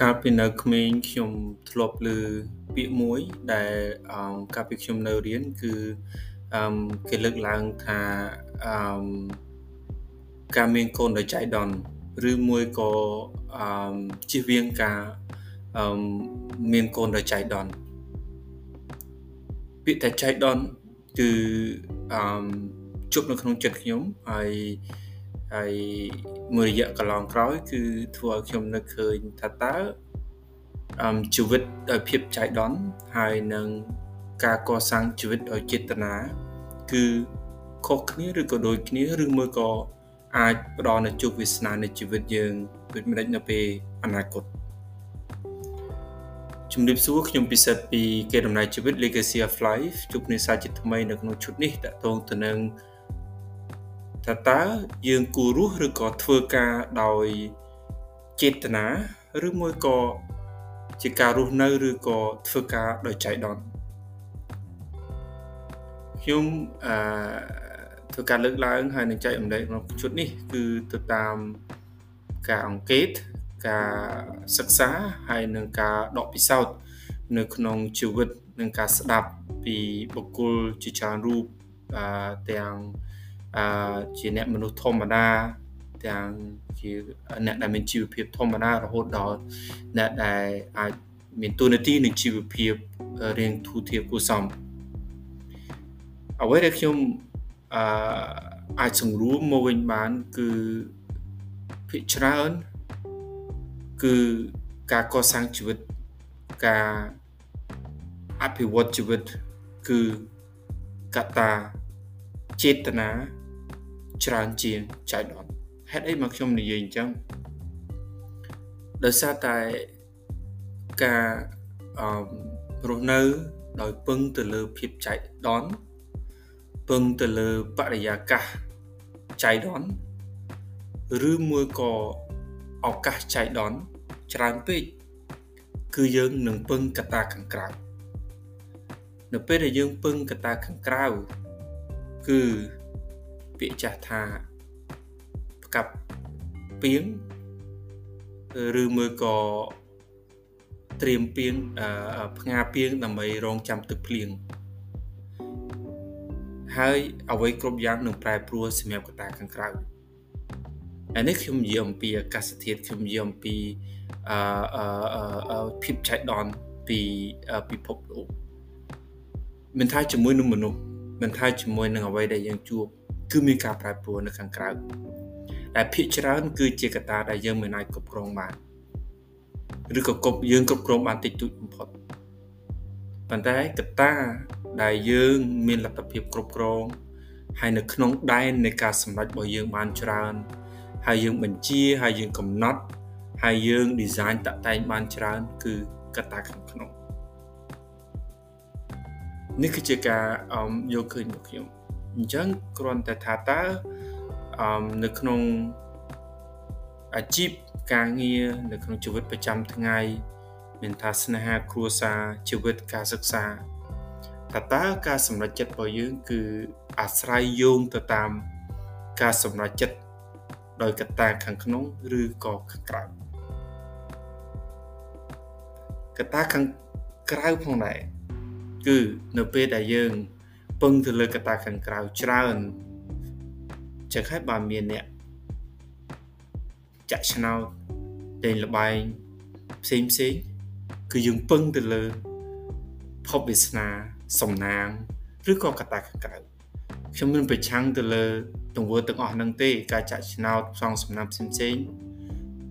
កាលពីនៅក្មេងខ្ញុំធ្លាប់ឮពាក្យមួយដែលកាលពីខ្ញុំនៅរៀនគឺគេលើកឡើងថាការមានកូនដោយចៃដន្យឬមួយក៏ជៀសវាងការមានកូនដោយចៃដន្យពាក្យតែចៃដន្យគឺជប់នៅក្នុងចិត្តខ្ញុំហើយ ហើយមួយរយៈកន្លងក្រោយ គឺធ្វើឲ្យខ្ញុំនឹកឃើញថាតើអឹមជីវិតដោយភាពចៃដន្យហើយនឹងការកសាងជីវិតដោយចេតនាគឺខុសគ្នាឬក៏ដូចគ្នាឬមួយក៏អាចផ្ដល់នូវជោគវាសនានៃជីវិតយើងដូចមិនដេចនៅពេលអនាគតជំរាបសួរខ្ញុំពិសិដ្ឋពីគេដំណើរជីវិត Legacy of Life ជួបគ្នាសាជាថ្មីនៅក្នុងឈុតនេះតកតងទៅនឹង ថាតើយើងគួររស់ឬក៏ធ្វើការដោយចេតនាឬមួយក៏ជាការរស់នៅឬក៏ធ្វើការដោយចៃដន្យខ្ញុំអឺធ្វើការលើកឡើងហើយនឹងចែករំលែកក្នុងชุดនេះ គឺទៅតាមការអង្កេតការសិក្សាហើយនឹងការដកពិសោធន៍នៅក្នុងជីវិតនឹងការស្ដាប់ពីបុគ្គលជាច្រើនរូបអឺទាំង អឺជាអ្នកមនុស្សធម្មតាទាំងជាអ្នកដែលមានជីវភាពធម្មតារហូតដល់អ្នកដែលអាចមានទូនាទីនៃជីវភាពរៀងធូរធារគួរសមអ្វីដែលខ្ញុំអឺអាចសង្រួមមកវិញបានគឺភាគច្រើនគឺការកសាងជីវិតការអភិវឌ្ឍជីវិតគឺកត្តាចេតនា ច្រើនជាងចៃដន្យហេតុអីមកខ្ញុំនិយាយអញ្ចឹងដោយសារតែការអឺរស់នៅដោយពឹងទៅលើភាពចៃដន្យពឹងទៅលើបរិយាកាសចៃដន្យឬមួយក៏ឱកាសចៃដន្យច្រើនពេកគឺយើងនឹងពឹងកត្តាខាងក្រៅនៅពេលដែលយើងពឹងកត្តាខាងក្រៅគឺ ពាក្យចាស់ថាផ្កាប់ពីងឬមួយក៏ត្រៀមពីងផ្ងាពីងដើម្បីរងចាំទឹកភ្លៀងហើយអ្វីគ្រប់យ៉ាងនឹងប្រែប្រួលសម្រាប់កត្តាខាងក្រៅអានេះខ្ញុំនិយាយអំពីអាកាសធាតុខ្ញុំនិយាយអំពីអឺភាពចៃដន្យពីពិភពលោកមិនថាជាមួយនឹងមនុស្សមិនថាជាមួយនឹងអ្វីដែលយើងជួប គឺមានការប្រែប្រួលនៅខាងក្រៅតែភាគច្រើនគឺជាកត្តាដែលយើងមិនអាចគ្រប់គ្រងបានឬក៏គ្រប់យើងគ្រប់គ្រងបានតិចតួចបំផុតប៉ុន្តែកត្តាដែលយើងមានលទ្ធភាពគ្រប់គ្រងហើយនៅក្នុងដែននៃការសម្រេចរបស់យើងបានច្រើនហើយយើងបញ្ជាហើយយើងកំណត់ហើយយើង design តាក់តែងបានច្រើន គឺកត្តាខាងក្នុងនេះគឺជាការយកឃើញរបស់ខ្ញុំ អញ្ចឹងគ្រាន់តែថាតើនៅក្នុងអាជីពការងារនៅក្នុងជីវិតប្រចាំថ្ងៃមានថាស្នេហាគ្រួសារជីវិតការសិក្សាថាតើការសម្រេចចិត្តរបស់យើងគឺអាស្រ័យយោងទៅតាមការសម្រេចចិត្តដោយកត្តាខាងក្នុងឬក៏ខាងក្រៅកត្តាខាងក្រៅផងដែរគឺនៅពេលដែលយើង ពឹងទៅលើកត្តាខាងក្រៅច្រើនចឹងហើយបើមានអ្នកចាក់ឆ្នោតលេងលបែងផ្សេងផ្សេងគឺយើងពឹងទៅលើភពវាសនាសំណាងឬក៏កត្តាខាងក្រៅខ្ញុំមិនប្រឆាំងទៅលើទង្វើទាំងអស់ហ្នឹងទេការចាក់ឆ្នោតផ្សងសំណាងផ្សេងផ្សេង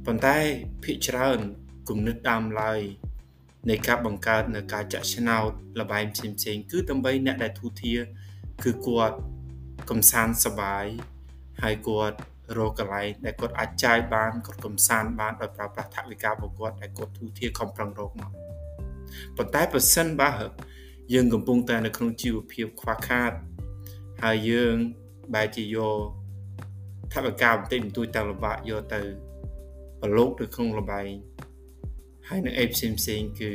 ប៉ុន្តែភាគច្រើនគំនិតដើមឡើយ នៃការបង្កើតនៅការចាក់ឆ្នោតលបែងផ្សេងផ្សេងគឺដើម្បីអ្នកដែលទូធាគឺគាត់កំសាន្តសបាយហើយគាត់រកកន្លែងដែលគាត់អាចចាយបានគាត់កំសាន្តបានដោយប្រើប្រាស់ថវិការបស់គាត់ដែលគាត់ទូធាខំប្រឹងរកមកប៉ុន្តែបើសិនបើយើងកំពុងតែនៅក្នុងជីវភាពខ្វះខាតហើយយើងបែរជាយកថវិកាបន្តិចបន្តួចតាមលំបាកយកទៅប្រឡូកទៅក្នុងលបែង ហើយនៅអេផ្សេងផ្សេងគឺ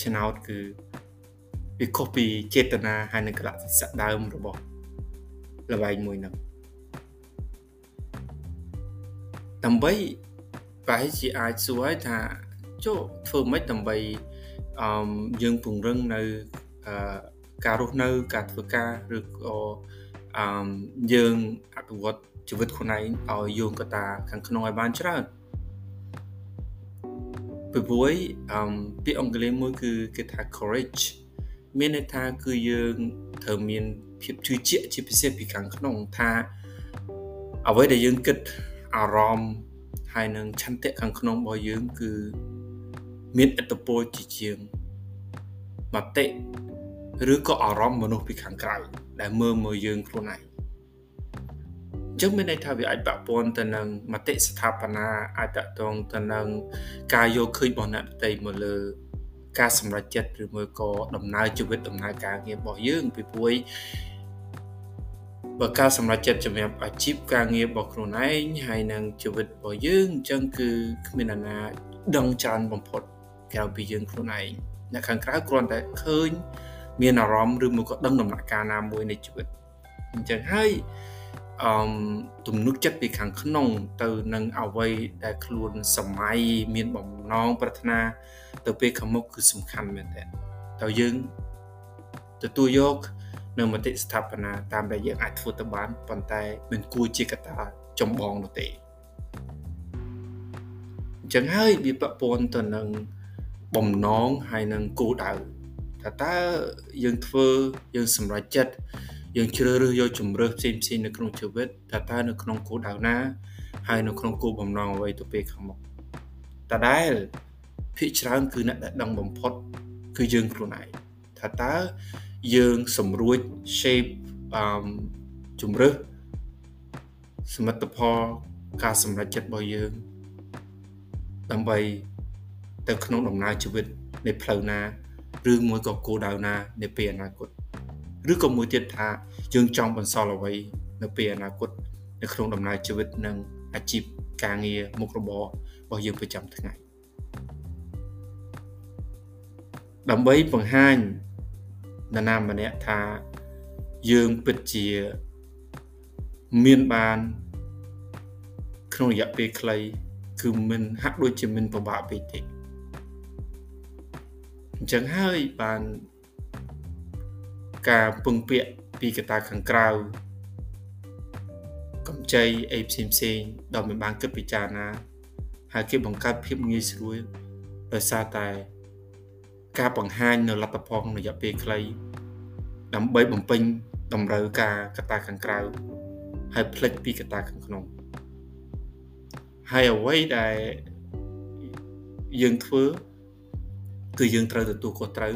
ឆ្នោតគឺវាខុសពីចេតនាហើយនឹងកលៈទេសៈដើមរបស់លបែងមួយហ្នឹងដើម្បីប្រហែលជាអាចសួរឲ្យថាចុះធ្វើម៉េចដើម្បីអឺយើងពង្រឹងនៅអឺការរស់នៅការធ្វើការឬក៏អឺយើងអភិវឌ្ឍជីវិតខ្លួនឯងឲ្យយោងកតាខាងក្នុងឲ្យបានច្រើន ពីព្រោះអឺពាក្យអង់គ្លេសមួយគឺគេថា courage មានន័យថាគឺយើងត្រូវមានភាពជឿជាក់ជាពិសេសពីខាងក្នុងថាអ្វីដែលយើងគិតអារម្មណ៍ហើយនឹងឆន្ទៈខាងក្នុងរបស់យើងគឺមានឥទ្ធិពលជាជាងមតិឬក៏អារម្មណ៍មនុស្សពីខាងក្រៅដែលមើលមើលយើងខ្លួនឯង ចឹងមានន័យថាវាអាចប៉ះពាល់ទៅនឹងមតិស្ថាបនាអាចតតងទៅនឹងការយកឃើញរបស់អ្នកដទៃមកលើការសម្រេចចិត្តឬមួយក៏ដំណើរជីវិតដំណើរការងាររបស់យើងពីព្រោះបើការសម្រេចចិត្តសម្រាប់អាជីពការងាររបស់ខ្លួនឯងហើយនឹងជីវិតរបស់យើងអញ្ចឹងគឺគ្មានអ្នកណាដឹងច្រើនបំផុតក្រៅពីយើងខ្លួនឯងអ្នកខាងក្រៅគ្រាន់តែឃើញ មានអារម្មណ៍ឬមួយក៏ដឹងដំណាក់កាលណាមួយនៃជីវិតអញ្ចឹងហើយ អឺទំនុកចិត្តពីខាងក្នុង ទៅនឹងអ្វីដែលខ្លួនសម័យមានបំណងប្រាថ្នា ទៅពេលខាងមុខគឺសំខាន់មែនតើតើយើងទទួលយកនៅមតិស្ថាបនាតាមដែលយើងអាចធ្វើទៅបានប៉ុន្តែមិនគួរជាកត្តាចម្បងនោះទេអញ្ចឹងហើយវាពាក់ព័ន្ធទៅនឹងបំណងហើយនឹងគោលដៅថាតើយើងធ្វើយើងសម្រេចចិត្ត យើងជ្រើសរើសយកជំរើសផ្សេងផ្សេងនៅក្នុងជីវិតថាតើនៅក្នុងគោលដៅណា ហើយនៅក្នុងគោលបំណងអ្វីទៅពេលខាងមុខតដែលភាគច្រើនគឺអ្នកដែលដឹងបំផុត គឺយើងខ្លួនឯងថាតើយើងសម្រួច shape អឺជំរើសសមិទ្ធផលការសម្រេចចិត្តរបស់យើងដើម្បីទៅក្នុងដំណើរជីវិតនៃផ្លូវណា ឬមួយក៏គោលដៅណានៅពេលអនាគត ឬក៏មួយទៀតថាយើងចង់បន្សល់អ្វីនៅពេលអនាគតនៅក្នុងដំណើរជីវិតនិងអាជីពការងារមុខរបររបស់យើងប្រចាំថ្ងៃដើម្បីបង្ហាញនរណាម្នាក់ថាយើងពិតជាមានបានក្នុងរយៈពេលខ្លីគឺមិនហាក់ដូចជាមិនពិបាកពេកទេអញ្ចឹងហើយបាន ការពឹងពាក់ពីកត្តាខាងក្រៅកម្ចីអីផ្សេងផ្សេងដល់មិនបានគិតពិចារណា ហើយគេបង្កើតភាពងាយស្រួលដោយសារតែ ការបង្ហាញនៅលទ្ធផលក្នុងរយៈពេលខ្លី ដើម្បីបំពេញតម្រូវការកត្តាខាងក្រៅហើយផ្លិចពីកត្តាខាងក្នុងហើយអ្វីដែលយើងធ្វើគឺយើងត្រូវទទួលខុសត្រូវ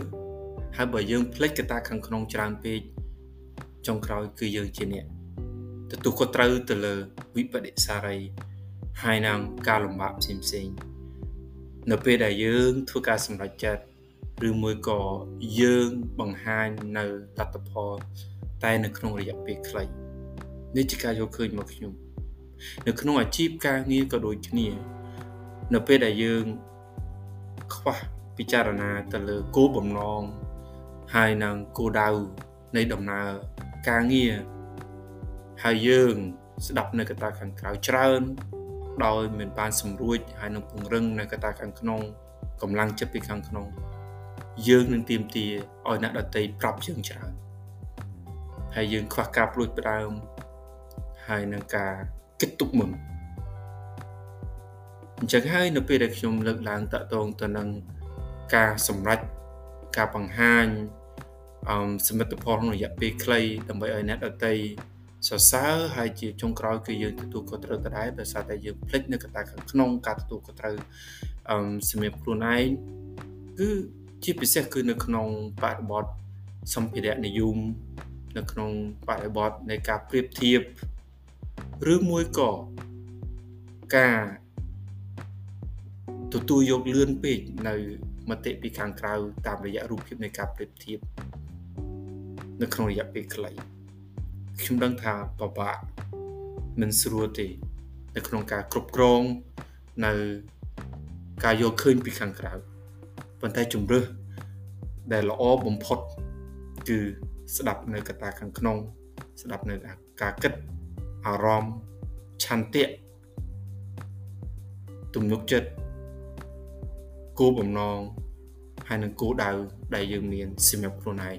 ហើយបើយើងផ្លិចកត្តាខាងក្នុងច្រើនពេកចុងក្រោយគឺយើងជាអ្នកទទួលខុសត្រូវទៅលើវិបដិសារីហើយនឹងការលំបាកផ្សេងផ្សេងនៅពេលដែលយើងធ្វើការសម្រេចចិត្តឬមួយក៏យើងបង្ហាញនៅលទ្ធផលតែនៅក្នុងរយៈពេលខ្លីនេះជាការយកឃើញមកខ្ញុំនៅក្នុងអាជីពការងារក៏ដូចគ្នា នៅពេលដែលយើងខ្វះពិចារណាទៅលើគោលបំណង ហើយនឹងគោលដៅនៃដំណើរការងារហើយយើងស្ដាប់នៅកត្តាខាងក្រៅច្រើន ដោយមិនបានសម្រួចហើយនឹងពង្រឹងនៅកត្តាខាងក្នុងកម្លាំងចិត្តពីខាងក្នុង យើងនឹងទៀមទាឲ្យអ្នកដតីប្រាប់យើងច្រើនហើយយើងខ្វះការព្រួយផ្ដើមហើយនឹងការគិតទុកមុនអញ្ចឹងហើយនៅពេលដែលខ្ញុំលើកឡើងតកតងទៅនឹងការសម្រេចការបង្ហាញ អឺសមិទ្ធផលក្នុងរយៈពេលខ្លីដើម្បីឲ្យអ្នកដតីសរសើរហើយជាចុងក្រោយគឺយើងទទួលខុសត្រូវដដែលដោយសារតែយើងភ្លេចនៅកត្តាខាងក្នុងការទទួលខុសត្រូវអឺសម្រាប់ខ្លួនឯងគឺជាពិសេសគឺនៅក្នុងបរិបទសម្ភារៈនិយមនៅក្នុងបរិបទនៃការប្រៀបធៀបឬមួយក៏ការទទួលយកលឿនពេកនៅមតិពីខាងក្រៅតាមរយៈរូបភាពនៃការប្រៀបធៀប នៅក្នុងរយៈពេលខ្លីខ្ញុំដឹងថាបបាក់មិនស្រួលទេ នៅក្នុងការគ្រប់គ្រងនៅការយកឃើញពីខាងក្រៅប៉ុន្តែជំរឿសដែលល្អបំផុត គឺស្ដាប់នៅកត្តាខាងក្នុង ស្ដាប់នៅការគិតអារម្មណ៍ឆន្ទៈទំនុកចិត្តគោលបំណងហើយនឹងគោលដៅដែលយើងមានសម្រាប់ខ្លួនឯង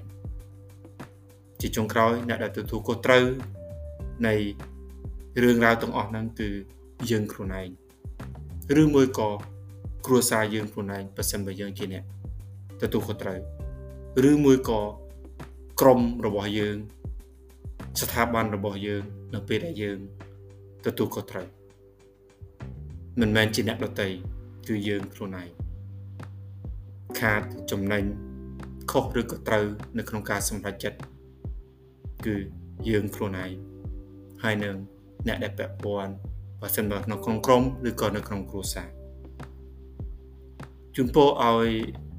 ជាចុងក្រោយអ្នកដែលទទួលខុសត្រូវនៃរឿងរ៉ាវទាំងអស់ហ្នឹងគឺយើងខ្លួនឯងឬមួយក៏គ្រួសារយើងខ្លួនឯងបើសិនបើយើងជាអ្នកទទួលខុសត្រូវឬមួយក៏ក្រុមរបស់យើង ស្ថាប័នរបស់យើង នៅពេលដែលយើងទទួលខុសត្រូវមិនមែនជាអ្នកដទៃគឺយើងខ្លួនឯងខាតចំណេញខុសឬក៏ត្រូវនៅក្នុងការសម្រេចចិត្ត គឺយើងខ្លួនឯងហើយនឹងអ្នកដែលពាក់ព័ន្ធបើសិនបើក្នុងក្នុងក្រុមឬក៏នៅក្នុងគ្រួសារជូនពរឲ្យ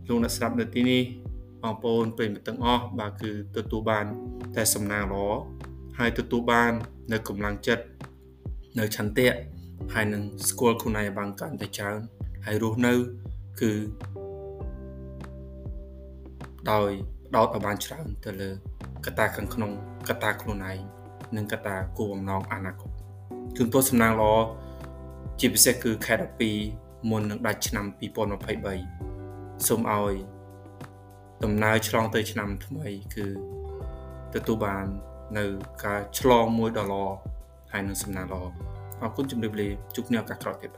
លោកអ្នកស្ដាប់នៅទីនេះបងប្អូនប្រិយមិត្តទាំងអស់បាទគឺទទួលបាន តែសំណាងល្អហើយទទួលបាន នៅកម្លាំងចិត្តនៅឆន្ទៈហើយនឹងស្គាល់ខ្លួនឯងបានកាន់តែច្រើនហើយរស់នៅគឺដោយផ្ដោតឲ្យបានច្រើនទៅលើ កត្តាខាងក្នុងកត្តាខ្លួនឯងនិងកត្តាគោលបំណងអនាគតជូនពរសំណាងល្អជាពិសេសគឺខែ12មុននឹងដាច់ឆ្នាំ2023សូមឲ្យដំណើរឆ្លងទៅឆ្នាំថ្មីគឺទទួលបាននៅការឆ្លងមួយដ៏ល្អហើយនឹងសំណាងល្អអរគុណជំរាបលាជួបគ្នាឱកាសក្រោយទៀត